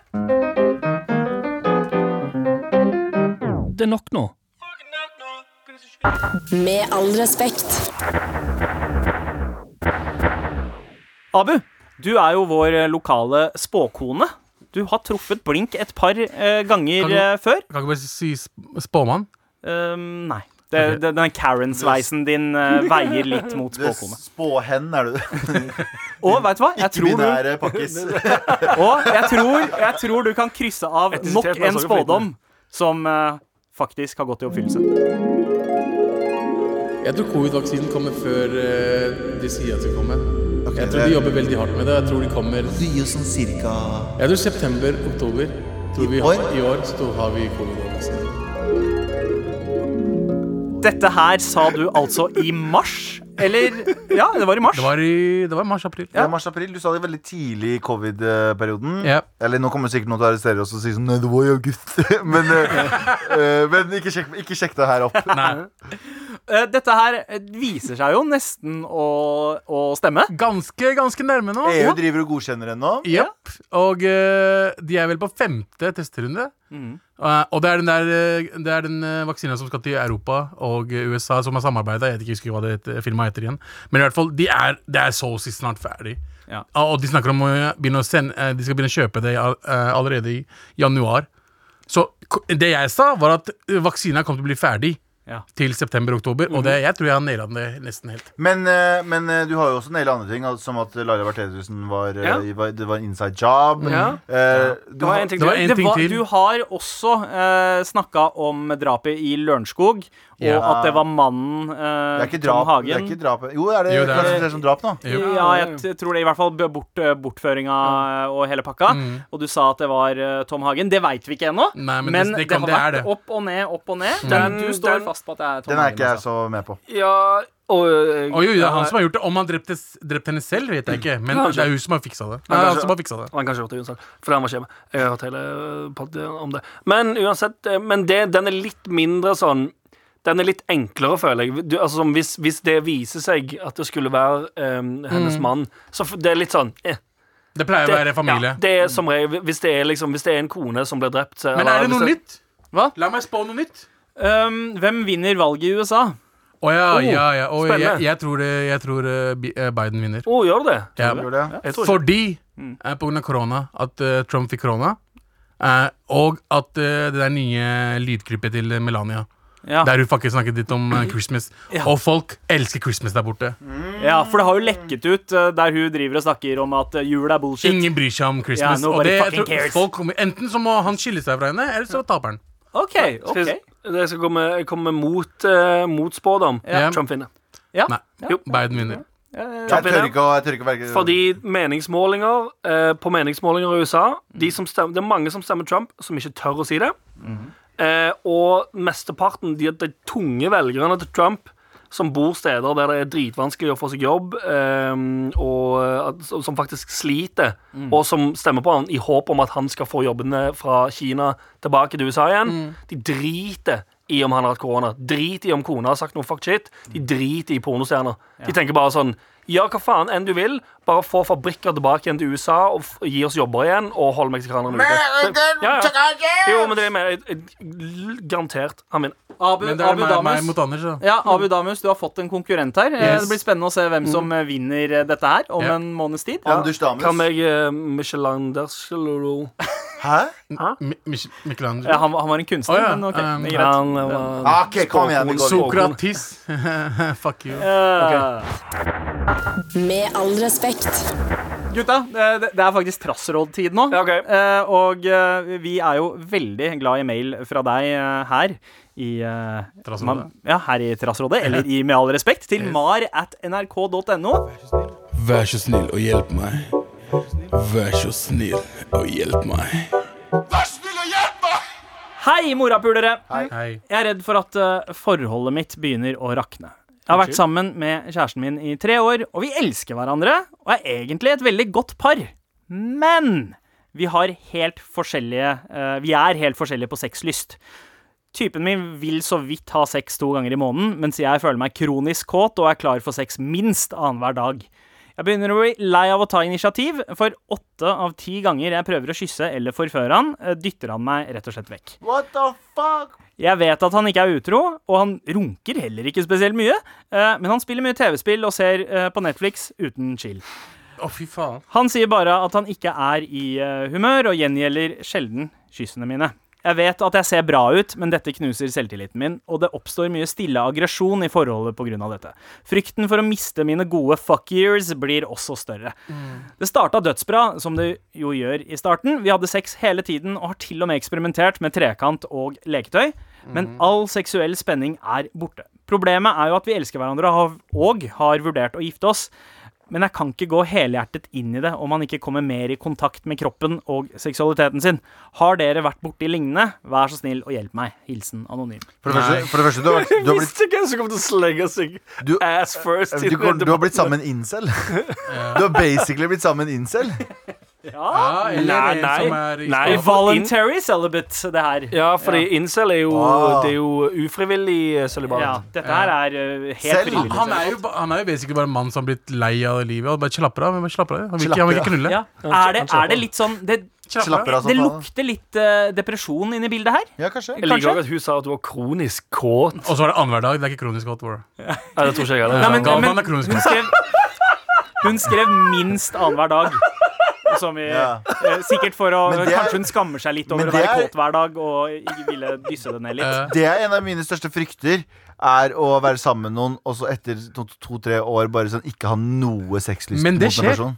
Det er nok nå. Med all respekt. Abu, du er jo vår eh, lokale spåkone. Du har truffet blink et par eh, ganger Kan du- eh, før. Kan ikke bare si spåmann? Ehm, nei. Det, okay. det, den Karen-sveisen din uh, veier litt mot spåkone. Spåhen er du. Og veit du hva? Jeg tror, du, pakkis. og jeg, tror, jeg tror du kan krysse av nok en spådom som uh, faktisk har gått i oppfyllelse. Jeg tror covid-vaksinen kommer før uh, de sier at de kommer. Ok, Jeg tror de jobber veldig hardt med det. Jeg tror de kommer Du gir jo sånn cirka Jeg tror september-oktober. I år? I år så har vi covid-vaksinen. Dette her sa du altså i mars? Eller Ja, det var i mars. Det var i det var mars-april. ja. mars-april. Du sa det veldig tidlig i covid-perioden. Ja. Eller nå kommer sikkert noen til å arrestere oss og si sånn Nei, det var i august. men eh, eh, men ikke, sjekk, ikke sjekk det her opp. Nei. Eh, Dette her eh, viser seg jo nesten å, å stemme. Ganske, ganske nærme nå. EU driver og godkjenner ennå. Yep. Og uh, de er vel på femte testerunde. Uh, og det er den der Det er den uh, vaksina som skal til Europa og USA, som har samarbeida. Jeg vet ikke hva det heter- firmaet heter igjen. Men i hvert fall, de er, det er så å si snart ferdig. Ja. Og de snakker om å begynne å sende De skal begynne å kjøpe det all- allerede i januar. Så det jeg sa, var at vaksina kom til å bli ferdig Ja. til september-oktober. Og det, jeg tror jeg har naila det nesten helt. Men, eh, men eh, du har jo også naila andre ting, al- som at Laila Bertheussen var, eh, Ja. var Det var en inside job. Ja. Eh, du Det var har- en ting Det var til. en Det ting var, til. du har også uh, snakka om drapet i Lørenskog, og Ja. at det var mannen eh, det Tom Hagen. Det er ikke drap. Jo, er det, Jo, det er det. som drap nå? Jo. Ja, jeg tror det i hvert fall bort, eh, bortføringa eh, og hele pakka. Mm. Og du sa at det var eh, Tom Hagen. Det veit vi ikke ennå. Men Men det- det, det kan- har det vært det. opp og ned, opp og ned. Den- du står den- fast på at det er Tom Hagen. Den er Hagen. ikke jeg altså. så med på. Ja, og øh, Oi, jo, det er han som har gjort det. Om han drepte, drepte henne selv, vet jeg ikke. Men Kanskje. det er hun som har fiksa det. Nei, han kanskje- fiksa det. Han kanskje gjort det uansett, fordi han var skjema. Jeg har hørt hele om det. Men uansett, eh, men det, den er litt mindre sånn Den er litt enklere, føler jeg. Du, altså, hvis, hvis det viser seg at det skulle være um, hennes mann, så det er litt sånn eh, Det pleier å det, være familie. Ja, det er som regel Hvis det er, liksom, hvis det er en kone som blir drept så, Men eller er det noe noe nytt? Hva? La meg spå noe nytt. Um, hvem vinner valget i USA? Å ja, Oh, ja, ja. Oh, jeg, jeg tror, det, jeg tror uh, Biden vinner. Å, gjør du det? Ja. Gjør det? Ja. Fordi, eh, på grunn av korona, at uh, Trump fikk korona, eh, og at det der nye lydklippet til Melania, Ja. der hun faktisk snakket litt om eh, Christmas, Ja. og folk elsker Christmas der borte. ja, for det har jo lekket ut uh, der hun driver og snakker om at uh, jul er bullshit. Ingen bryr seg om Christmas. Ja, og nobody det, fucking tror cares. folk kommer, enten så må han skille seg fra henne, eller så taper han. OK. Skal ok jeg, jeg skal komme, komme mot, uh, mot spådom. Ja. Trump vinner. Ja. Nei, Ja. Biden vinner. Jeg tør ikke å, jeg tør ikke å velge Fordi meningsmålinger eh, På meningsmålinger i USA de som stemmer, Det er mange som stemmer Trump, som ikke tør å si det. Eh, og mesteparten, de, de tunge velgerne til Trump, som bor steder der det er dritvanskelig å få seg jobb, eh, og at- som faktisk sliter, og som stemmer på han i håp om at han skal få jobbene fra Kina tilbake til USA igjen, de driter i om han har hatt korona. Drit i om kona har sagt noe fuck shit. De driter i pornostjerner. De tenker bare sånn Gjør hva faen enn du vil. Bare få fabrikker tilbake igjen til USA og gi oss jobber igjen, og hold meksikanerne ute. Ja, ja. Jo, men det er mer jeg- Garantert. Han vinner. Abu, Men det er Abu meg, meg mot Anders, da. Ja, Abu Damus, du har fått en konkurrent her. Eh, Yes. Det blir spennende å se hvem som mm. vinner eh, dette her om Ja. en måneds tid. Anders Damus. Kan jeg uh, Michelin Derselolo Hæ? Michelangelo. Ja, han, var- han var en kunstner, oh, ja. men OK. Um, det er greit. Han var Ah, ok, kom igjen, vi går. Sokratis. Fuck you. Eh, Med all respekt. Gutta, det, er faktisk trassrådtid nå. Ja, ok. Eh, og eh, vi er jo veldig glad i mail fra deg eh, her i Trassrådet. Ja, her i Trassrådet, eller i Med all respekt, til mar at nrk.no. Vær så snill og hjelp meg. Vær så snill og hjelp meg. Vær snill og hjelp meg! Hei, morapulere! Hei. Jeg er redd for at eh, forholdet mitt begynner å rakne. Jeg har vært sammen med kjæresten min i tre år, og vi elsker hverandre og er egentlig et veldig godt par. Men vi har helt forskjellige uh, Vi er helt forskjellige på sexlyst. Typen min vil så vidt ha sex to ganger i måneden, mens jeg føler meg kronisk kåt og er klar for sex minst annenhver dag. Jeg begynner å bli lei av å ta initiativ, for åtte av ti ganger jeg prøver å kysse eller forføre han, eh, dytter han meg rett og slett vekk. What the fuck? Jeg vet at han ikke er utro, og han runker heller ikke spesielt mye. eh, Men han spiller mye TV-spill og ser eh, på Netflix uten chill. Å, fy faen. Han sier bare at han ikke er i humør, og gjengjelder sjelden kyssene mine. Jeg vet at jeg ser bra ut, men dette knuser selvtilliten min, og det oppstår mye stille aggresjon i forholdet pga. dette. Frykten for å miste mine gode fuck years blir også større. Det starta dødsbra, som det jo gjør i starten. Vi hadde sex hele tiden og har til og med eksperimentert med trekant og leketøy, men all seksuell spenning er borte. Problemet er jo at vi elsker hverandre og har vurdert å gifte oss. Men jeg kan ikke gå helhjertet inn i det om man ikke kommer mer i kontakt med kroppen og seksualiteten sin. Har dere vært borti lignende? Vær så snill og hjelp meg. Hilsen anonym. For det første, for det første du, har, du, har blitt, Visste ikke hvem som kom til å slenge seg Du- ass first. du, du har blitt sammen med en incel. Du har basically blitt sammen med en incel. Ja, eller Nei, en nei. som er i Nei. Voluntary celibate, det her. Ja, fordi incel er jo, det er jo ufrivillig celibat sølibat. Ja, dette her er uh, helt Selv- frivillig. Han er, jo, han er jo basically bare en mann som har blitt lei av livet. Og bare slapper av. men bare slapper av. Han vil ikke, han vil ikke knulle. Ja. Er, det, er det litt sånn Det, Slapper av det lukter litt uh, depresjon inni bildet her. Ja, kanskje. Jeg liker Kanskje? også at hun sa at du var kronisk kåt. Og så var det annenhver dag. Det er ikke kronisk kåt. Ja. Nei, det tror ikke jeg heller. Galvan er kronisk Hun skrev, hun skrev minst annenhver dag. Som i, Ja. eh, sikkert for å er- Kanskje hun skammer seg litt over å være det kåt hver dag og ikke ville dysse det ned litt. Det er en av mine største frykter. Er å være sammen med noen og så etter to-tre år bare sånn ikke ha noe sexlyst Men det mot en skjer.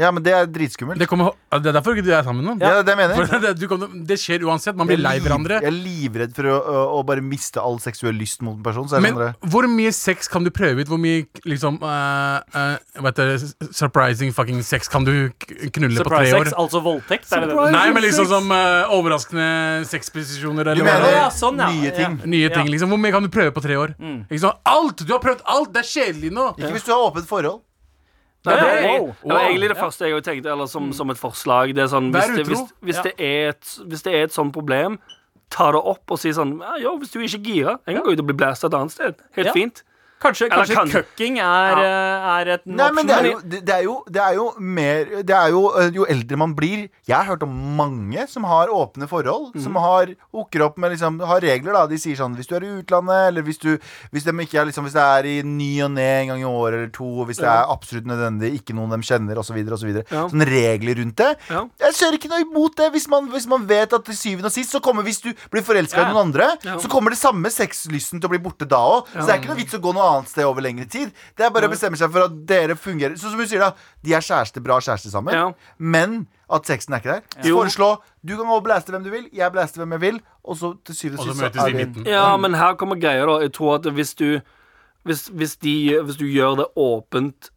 Ja, men det er dritskummelt. det, kommer, det er derfor ikke du er sammen med noen. Ja, det mener For jeg. det, du kommer, det skjer uansett. Man blir lei hverandre. Jeg er livredd for å, å, å bare miste all seksuell lyst mot en person. Så er Men andre. hvor mye sex kan du prøve ut? Hvor mye liksom uh, uh? Surprising fucking sex kan du knulle knulle på tre år? sex, altså voldtekt? Er det det? Nei, men liksom som uh, overraskende sexposisjoner. Du mener det er. ja, sånn, ja. nye ting. Nye ting, liksom. Hvor mye kan du prøve på tre år? Mm. Alt! Du har prøvd alt! Det er kjedelig nå! Ikke hvis du har åpent forhold. Nei, det, er, Wow. det var egentlig det første jeg tenkte, eller som, som et forslag. Det er sånn, hvis, det, hvis, hvis, det er et, hvis det er et sånt problem, ta det opp og si sånn ja, Jo, hvis du ikke er gira, jeg kan gå ut og bli blæsta et annet sted. Helt fint. Kanskje, kanskje kan- cucking er, eh, er et Nei, men det er, jo, det, er jo, det er jo mer Det er jo øh, Jo eldre man blir Jeg har hørt om mange som har åpne forhold. Som har hooker opp med liksom Har regler, da. De sier sånn hvis du er i utlandet, eller hvis du Hvis, de ikke er, liksom, hvis det er i ny og ne en gang i året eller to, hvis det er absolutt nødvendig, ikke noen de kjenner, osv., osv. Ja. Sånne regler rundt det. Ja. Jeg ser ikke noe imot det hvis man, hvis man vet at til syvende og sist så kommer Hvis du blir forelska Ja. i noen andre, Ja. så kommer det samme sexlysten til å bli borte da òg. Så det er ikke noe vits å gå noe annet sted over lengre tid. Det er bare å bestemme seg for at dere fungerer. Sånn som hun sier, da. De er kjæreste, bra kjærester sammen. Ja. Men at sexen er ikke der. Ja. Foreslå Du kan gå og blæste hvem du vil, jeg blæster hvem jeg vil, og så til syvende Og sist møtes de i midten. Ja, men her kommer greia, da. Jeg tror at hvis du Hvis, hvis, de, hvis du gjør det åpent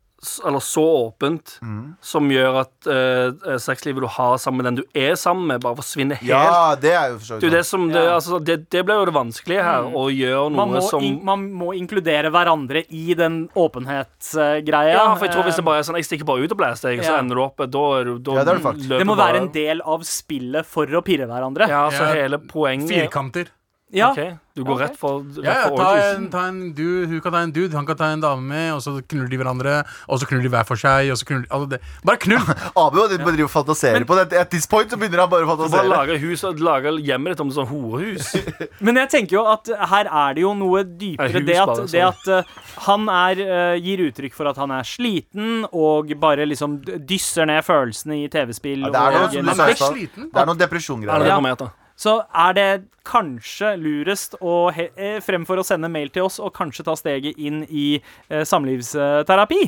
eller så åpent, Mm. som gjør at uh, sexlivet du har sammen med den du er sammen med, bare forsvinner helt. Ja, det er jo for Det, det, som, det, Ja. altså, det, det ble jo det vanskelige her, å gjøre noe Man må, som in, man må inkludere hverandre i den åpenhetsgreia. Ja, for jeg tror hvis det bare er sånn Jeg stikker bare ut og blæser, jeg, så ender du opp Da, da Ja, det det må være en del av spillet for å pirre hverandre. Ja, så Ja. hele poenget Firkanter. Ja. Okay. Du går rett for, rett Ja, ja, ta en, ta en dude, Hun kan ta en dude, han kan ta en dame med, og så knuller de hverandre. Og så knuller de hver for seg. Og så knuller, altså det, bare knull! Abu driver og fantaserer på det. At this point så begynner han bare å Bare lager hus og lager hjemmet ditt om et sånt horehus. Men jeg tenker jo at her er det jo noe dypere. Hus Det at, det at uh, han er, uh, gir uttrykk for at han er sliten, og bare liksom dysser ned følelsene i TV-spill. Ja, det er noe og som du Han sa. Det er noe depresjongreier. Ja. Så er det kanskje lurest å he eh, fremfor å sende mail til oss, og kanskje ta steget inn i eh, samlivsterapi.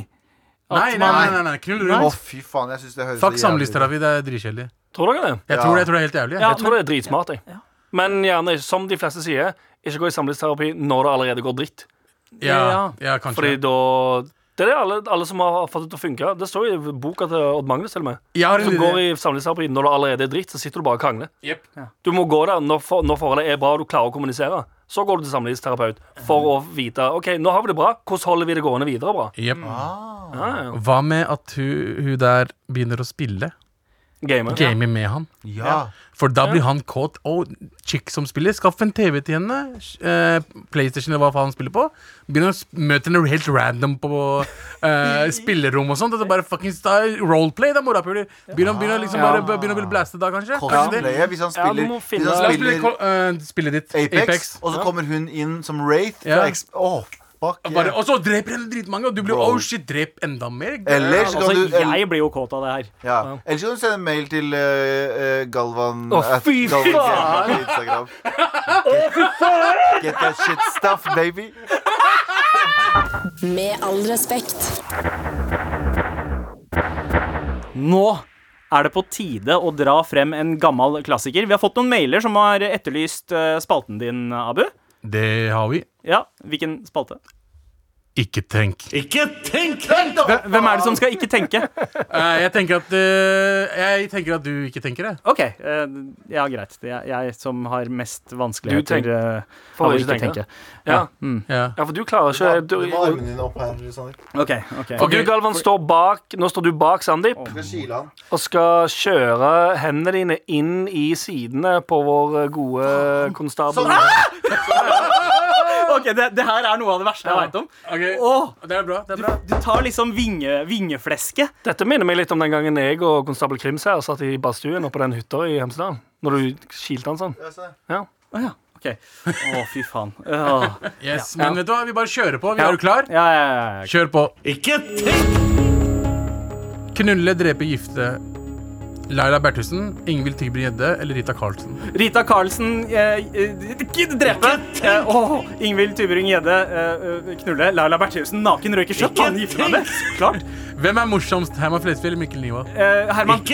At Nei, nei, man- nei, nei, nei. knull Å, fy faen. Jeg synes det høres Fuck samlivsterapi. Det er dritkjedelig. Tror dere det? Jeg, Ja. tror det, jeg tror det er helt jævlig. jeg. Ja, Jeg tror det er dritsmart. Jeg. Men gjerne, som de fleste sier, ikke gå i samlivsterapi når det allerede går dritt. Ja, ja, kanskje. Fordi da Det er det alle, alle som har fått det til å funke. Det står jo i boka til Odd Magnus til og med. det Som går i samlivsterapi når det allerede er dritt, så sitter du bare og krangler. Jep. Du må gå der når, for, når forholdet er bra og du klarer å kommunisere. Så går du til samlivsterapeut for å vite OK, nå har vi det bra. Hvordan holder vi det gående videre bra? Jep. Ah. Ja, ja. Hva med at hun, hun der begynner å spille? Gamer. Game med han. Ja. For da blir han kåt. Og chick som spiller, skaff en TV til henne. Eh, PlayStation eller hva faen han spiller på. Begynner å møte henne helt random på eh, spillerom og sånt. Og så bare fuckings style roleplay, da, morapuler. Begynner begynner å liksom bare Begynner å bli blastet da, kanskje. Cosplaye, hvis han spiller, ja, hvis han spiller, spiller uh, eh, spillet ditt. Apex, Apex. og så kommer hun inn som Wraith fra Ja. X... Åh, fuck Bare, og så dreper henne dritmange, og du blir Bro. oh shit, drep enda mer. Eller så kan Altså, du jeg blir jo kåt av det her. ja. Eller så kan du sende en mail til uh, uh, Galvan Å, oh, fy faen! Instagram. Get, get that shit stuff, baby. Med all respekt. Nå er det på tide å dra frem en gammel klassiker. Vi har fått noen mailer som har etterlyst eh, spalten din, Abu. Det har vi. Ja, Hvilken spalte? Ikke tenk. Ikke Hvem hvem er det som skal ikke tenke? Uh, jeg tenker at uh, Jeg tenker at du ikke tenker det. OK, Uh, ja, greit. Det er jeg som har mest vanskeligheter tenk- av å ikke tenke. tenke. Ja. Ja. ja, for du klarer ikke du, Du må ha armene dine opp her, Sander. OK. ok For du, Galvan, står bak Nå står du bak Sandeep han. og skal kjøre hendene dine inn i sidene på vår gode konstabel. Ok, det, det her er noe av det verste jeg veit om. Okay. Åh, Det er bra. det er bra du tar liksom vinge, vingefleske. Dette minner meg litt om den gangen jeg og konstabel Krims her satt i badstuen på den hytta i Hemsedal. Når du kilte han sånn. Ja. Å ja. OK. Å, fy faen. Oh. Yes, Men vet du hva, vi bare kjører på. Vi Ja. Er du klar? Ja, ja, ja, ja. Kjør på. Ikke tenk! Knulle, drepe, gifte. Laila Bertheussen, Ingvild Tybring-Gjedde eller Rita Karlsen? Rita Karlsen eh, eh, drepe. Eh, åh, Ingvild Tybring-Gjedde eh, eh, knulle. Laila Bertheussen naken røyker kjøtt. Han gifter meg med. Klart. Hvem er morsomst, Herman Flesvig eller Mikkel Niva? Eh, Herman.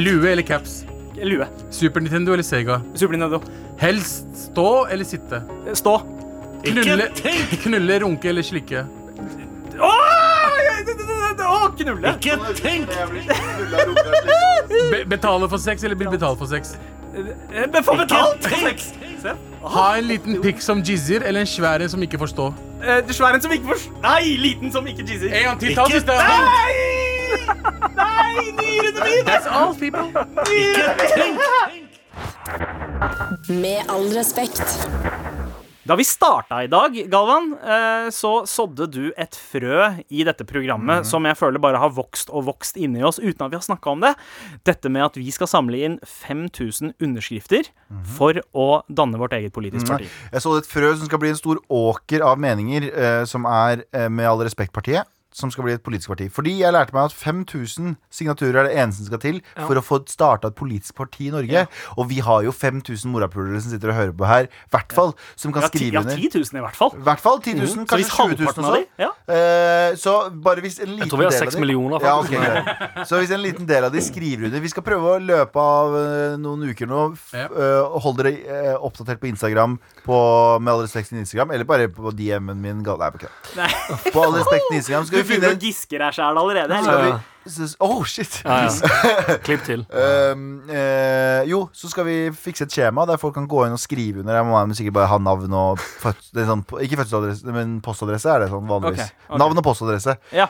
Lue eller caps? Lue. Super Nintendo eller Sega? Super Nintendo. Helst stå eller sitte? Stå. Knulle, knulle runke eller slikke? Åh, Knulle. Be betale for sex eller bli betalt for sex? Eh, Men få betalt for sex. Ha en liten pikk som jizzer eller en svær en som ikke forstår. Eh, Svær en som ikke forstår Nei, liten som ikke jizzer. En gang til, ta siste! Nei! Nei, nyrene mine! That's all, people. Med all respekt. Da vi starta i dag, Galvan, eh, så sådde du et frø i dette programmet som jeg føler bare har vokst og vokst inni oss uten at vi har snakka om det. Dette med at vi skal samle inn 5000 underskrifter for å danne vårt eget politisk parti. Jeg så et frø som skal bli en stor åker av meninger, eh, som er eh, Med all respekt-partiet. Som skal bli et politisk parti. Fordi jeg lærte meg at 5000 signaturer er det eneste som skal til for å få starta et politisk parti i Norge. Og vi har jo 5000 morapulere som sitter og hører på her, i hvert fall, som kan Ja, ti, skrive ja, 10 000 i hvert fall. I hvert fall 10 000, mm. kanskje 20 000 halvparten også. de ja. Eh, så bare hvis en liten tror vi har del seks av de- millioner, ja, faktisk. ok, greit. Så hvis en liten del av de skriver under Vi skal prøve å løpe av uh, noen uker nå. Uh, Ja. eh, hold dere oppdatert på Instagram, på Med all respekt til Instagram, eller bare på DM-en min. Nei, på. Nei. På all respekt til Instagram skal vi finne begynner å giske deg sjæl allerede. eller? vi, Oh, shit! Ja, ja. Klipp til. Um, uh, jo, så skal vi fikse et skjema der folk kan gå inn og skrive under. Jeg må sikkert bare ha navn og født, det er sånn, Ikke fødselsadresse, men postadresse er det sånn vanligvis. Okay, okay. Navn og postadresse. Ja.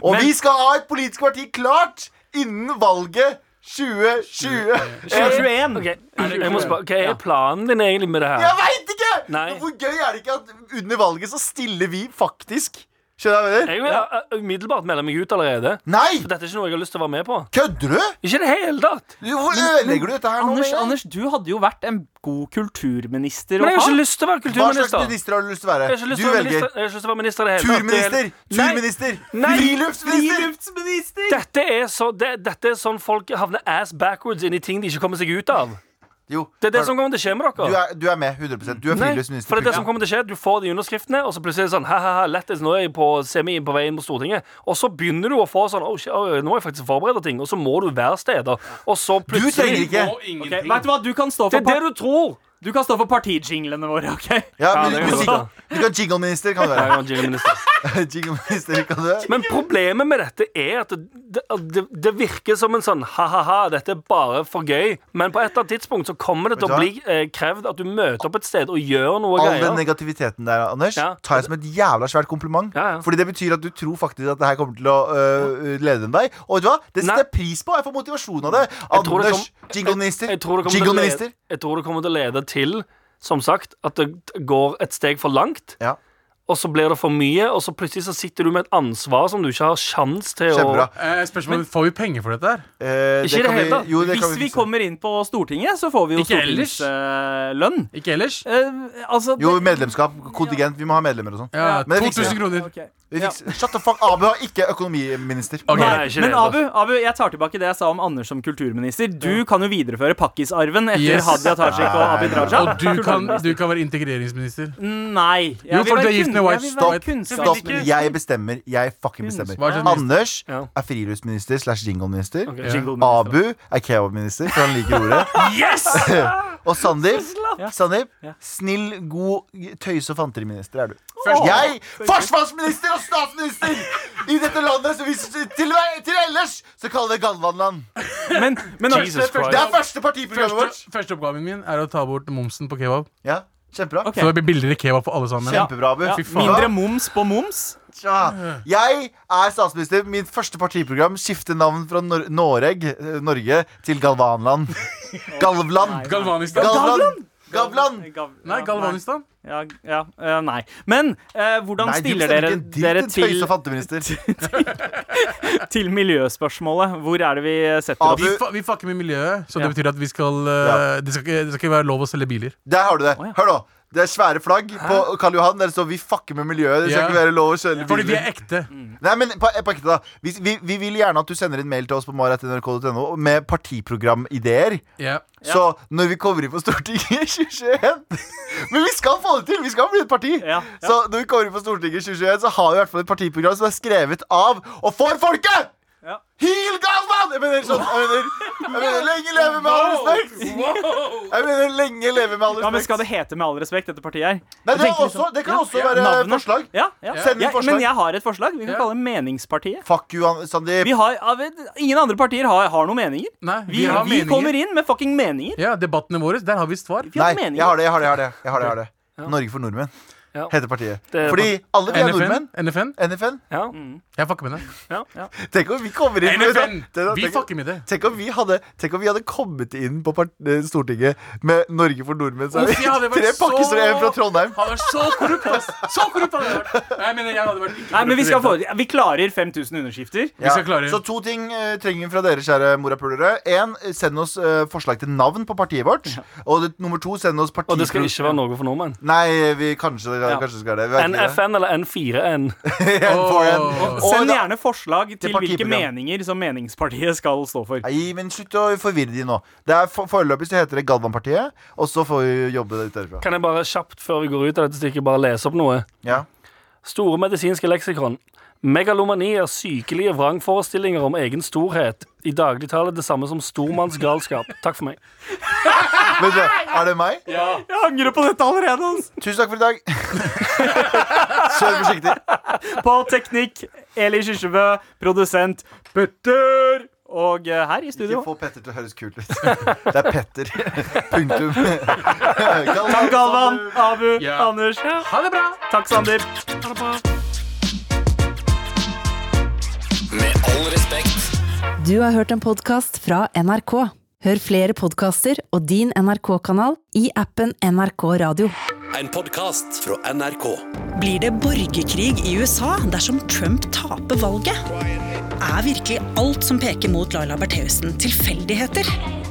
Og Men- vi skal ha et politisk parti klart innen valget 2020. 2021. Okay. jeg må spørre, Hva er planen din egentlig med det her? Jeg veit ikke! Nei. Hvor gøy er det ikke at under valget så stiller vi faktisk? Skjønner du hva jeg mener? Jeg vil uh, umiddelbart melde meg ut allerede. Nei! For dette er ikke noe jeg har lyst til å være med på. Kødder du? Ikke i det hele tatt. Hvorfor ødelegger du dette her? Anders, nå? Anders, du hadde jo vært en god kulturminister Men jeg har ikke lyst til å være kulturminister. Hva slags minister har du lyst til å være? Jeg har ikke lyst Du til å være velger minister, jeg har ikke lyst til å være minister i det hele tatt. turminister, er- turminister, friluftsminister. Friluftsminister! Dette er, så, det, dette er sånn folk havner ass backwards inn i ting de ikke kommer seg ut av. Jo, Det er det som kommer til å skje med du dere. er, du er med 100% Du er Nei, for det er det som kommer til å skje Du får de underskriftene, og så plutselig er det sånn Ha-ha-ha, lettis, nå er jeg på semi på vei inn på Stortinget. Og så begynner du å få sånn oh, shit, oh, Nå må jeg faktisk forberede ting, og så må du være steder. Og så plutselig Du trenger ikke Okay, vet du hva, du kan stå for? Det er det du tror. Du kan stå for partijinglene våre, OK? Ja, Ja, det du, kan du, godt du kan jingle-minister, kan du være. Ja, jingle-minister. jingle-minister kan du være. Men problemet med dette er at det, det, det, det virker som en sånn ha-ha-ha, dette er bare for gøy. Men på et eller annet tidspunkt så kommer det til Vet å du bli eh, krevd at du møter opp et sted og gjør noe All den greier. negativiteten der, Anders, Ja. tar jeg som et jævla svært kompliment. Ja, ja. Fordi det betyr at du tror faktisk at det her kommer til å øh, lede dem deg. Og vet du hva? Det setter Nei. jeg pris på. Jeg får motivasjon av det. Tror det Anders, kom- jingle-minister. Jeg tror, det kommer til å Jingle-minister. lede, jeg tror det kommer til å lede til, som sagt, at det går et steg for langt. Ja. Og så blir det for mye, og så plutselig så sitter du med et ansvar som du ikke har sjans til Kjempebra. å Eh, spørsmålet, Får vi penger for dette her? Eh, Ikke i det hele tatt. Jo, det kan Hvis vi vi kommer inn på Stortinget, så får vi jo Ikke ellers. stortingslønn. Ikke ellers? Eh, altså Jo, medlemskap. Kontingent. Vi må ha medlemmer og sånn. Ja, Men det fikser 2000 kroner. Ok. Shut the fuck Abu er ikke økonomiminister. Okay. Nei, Nei, ikke men Abu, Abu, jeg tar tilbake det jeg sa om Anders som kulturminister. Du kan jo videreføre pakkisarven etter Yes. Hadia Tajik og Abid Raja. Og du kan, du kan være integreringsminister. Nei. Jeg Jo, vil for være du er gift med White Stopp. Stopp. Jeg bestemmer. Jeg fucking bestemmer. Er det Anders Ja. er friluftsminister slash jingleminister. Okay. Jingleminister. Abu er kebabminister, for han liker ordet. yes! Og Sandeep, Ja. Sandeep snill, god tøyse- og fanteriminister er du. Jeg, forsvarsminister statsminister i dette landet, så hvis, til, til ellers så kaller vi det Galvanland. Men, men Jesus det første- Det er første partiprogrammet vårt. Første, første oppgaven min er å ta bort momsen på kebab. Ja, Kjempebra. Okay. Så det blir billigere kebab for alle sammen. Kjempebra, Ja, Fy faen. mindre moms på moms. Ja. Jeg er statsminister. Mitt første partiprogram skifter navn fra Nor Noreg, eh, Norge til Galvanland. Galvland. Galvanistan. Galvland. Galvland. Galvland. Nei, Galvanistan. Ja, ja, eh, nei. Men eh, hvordan Nei, stiller dere dere til, til miljøspørsmålet? Hvor er det vi setter oss? Vi, fa vi fucker med miljøet, så Ja. det betyr at vi skal Ja. det, skal ikke, det skal ikke være lov å selge biler. Der har du det. Oh, ja. Hør nå. Det er svære flagg på Karl Johan der det står 'Vi fucker med miljøet'. Det skal yeah. ikke være lov å kjøre Fordi vi er ekte. Nei, men på, på ekte da vi, vi, vi vil gjerne at du sender en mail til oss på maratnrk.no med partiprogramideer. Yeah. Så når vi kommer inn på Stortinget i 2021 Men vi skal få det til! Vi skal bli et parti. Ja, ja. Så når vi kommer inn på Stortinget i 2021, så har vi i hvert fall et partiprogram som er skrevet av og for folket! Ja. Heal Galvan! Jeg mener sånn Jeg mener, jeg mener lenge leve med all respekt! Jeg mener lenge leve med all respekt. Ja, men Skal det hete med all respekt, dette partiet her? Nei, det, er også, det kan Ja, også ja, være navnet. forslag. Ja, ja. Send inn forslag. Men jeg har et forslag. Vi kan Ja. kalle det Meningspartiet. Fuck you, Sandeep. Vi har, ingen andre partier har, har noen meninger. Nei, Vi, vi har vi meninger. kommer inn med fucking meninger. Ja, debattene våre, der har vi svar. Vi Nei, jeg har det. jeg har det, jeg har det, jeg har det, jeg har det. Norge for nordmenn Ja. heter partiet. Det er Fordi alle vi er nordmenn. NFN? NFN? Ja. Jeg fucker med det. Ja Tenk om vi kommer inn med NFN! Tenk- Vi tenk- fucker med det. Tenk om vi hadde, tenk om vi hadde kommet inn på part eh, Stortinget med Norge for nordmenn. Så er Uff, jeg hadde vi vært tre så- og en fra Trondheim. Han er så korrupt, ass! Så korrupt hadde vært. Nei, men jeg hadde vært ikke Nei, men vi, skal korrupt i få, vi klarer 5000 underskrifter. Vi skal klare- Så to ting eh, trenger vi fra dere, kjære morapulere. En, send oss eh, forslag til navn på partiet vårt. Og det, nummer to, send oss parti... Og det skal ikke være noe for nordmenn. Nei, vi kanskje, Ja. kanskje skal det. NFN eller N4N. N4N. Åh. Og Send gjerne forslag til hvilke meninger som Meningspartiet skal stå for. Nei, men slutt å forvirre de nå. Det er for, Foreløpig så heter det Galvanpartiet, og så får vi jobbe litt derfra. Kan jeg bare kjapt før vi går ut av dette stykket bare lese opp noe? Ja. Store medisinske leksikon. Megalomani er sykelige vrangforestillinger om egen storhet. I dagligtale det samme som stormannsgalskap. Takk for meg. Men du, er det meg? Jeg angrer på dette allerede. Altså. Tusen takk for i dag. Kjør forsiktig. På teknikk, Eli Kyrkjebø. Produsent Petter. Og eh, her i studio Ikke få Petter til å høres kult ut. Det er Petter. Punktum. Takk, Galvan, Abu, Ja. Anders. Ha det bra! Takk, Sander. Ha det Med Du har hørt en podkast fra NRK. Hør flere podkaster og din NRK-kanal i appen NRK Radio. En podkast fra NRK. Blir det borgerkrig i USA dersom Trump taper valget? Er virkelig alt som peker mot Laila Bertheussen tilfeldigheter?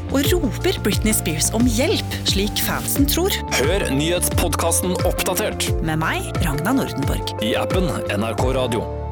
Og roper Britney Spears om hjelp, slik fansen tror? Hør nyhetspodkasten Oppdatert Med meg, Ragna Nordenborg. i appen NRK Radio.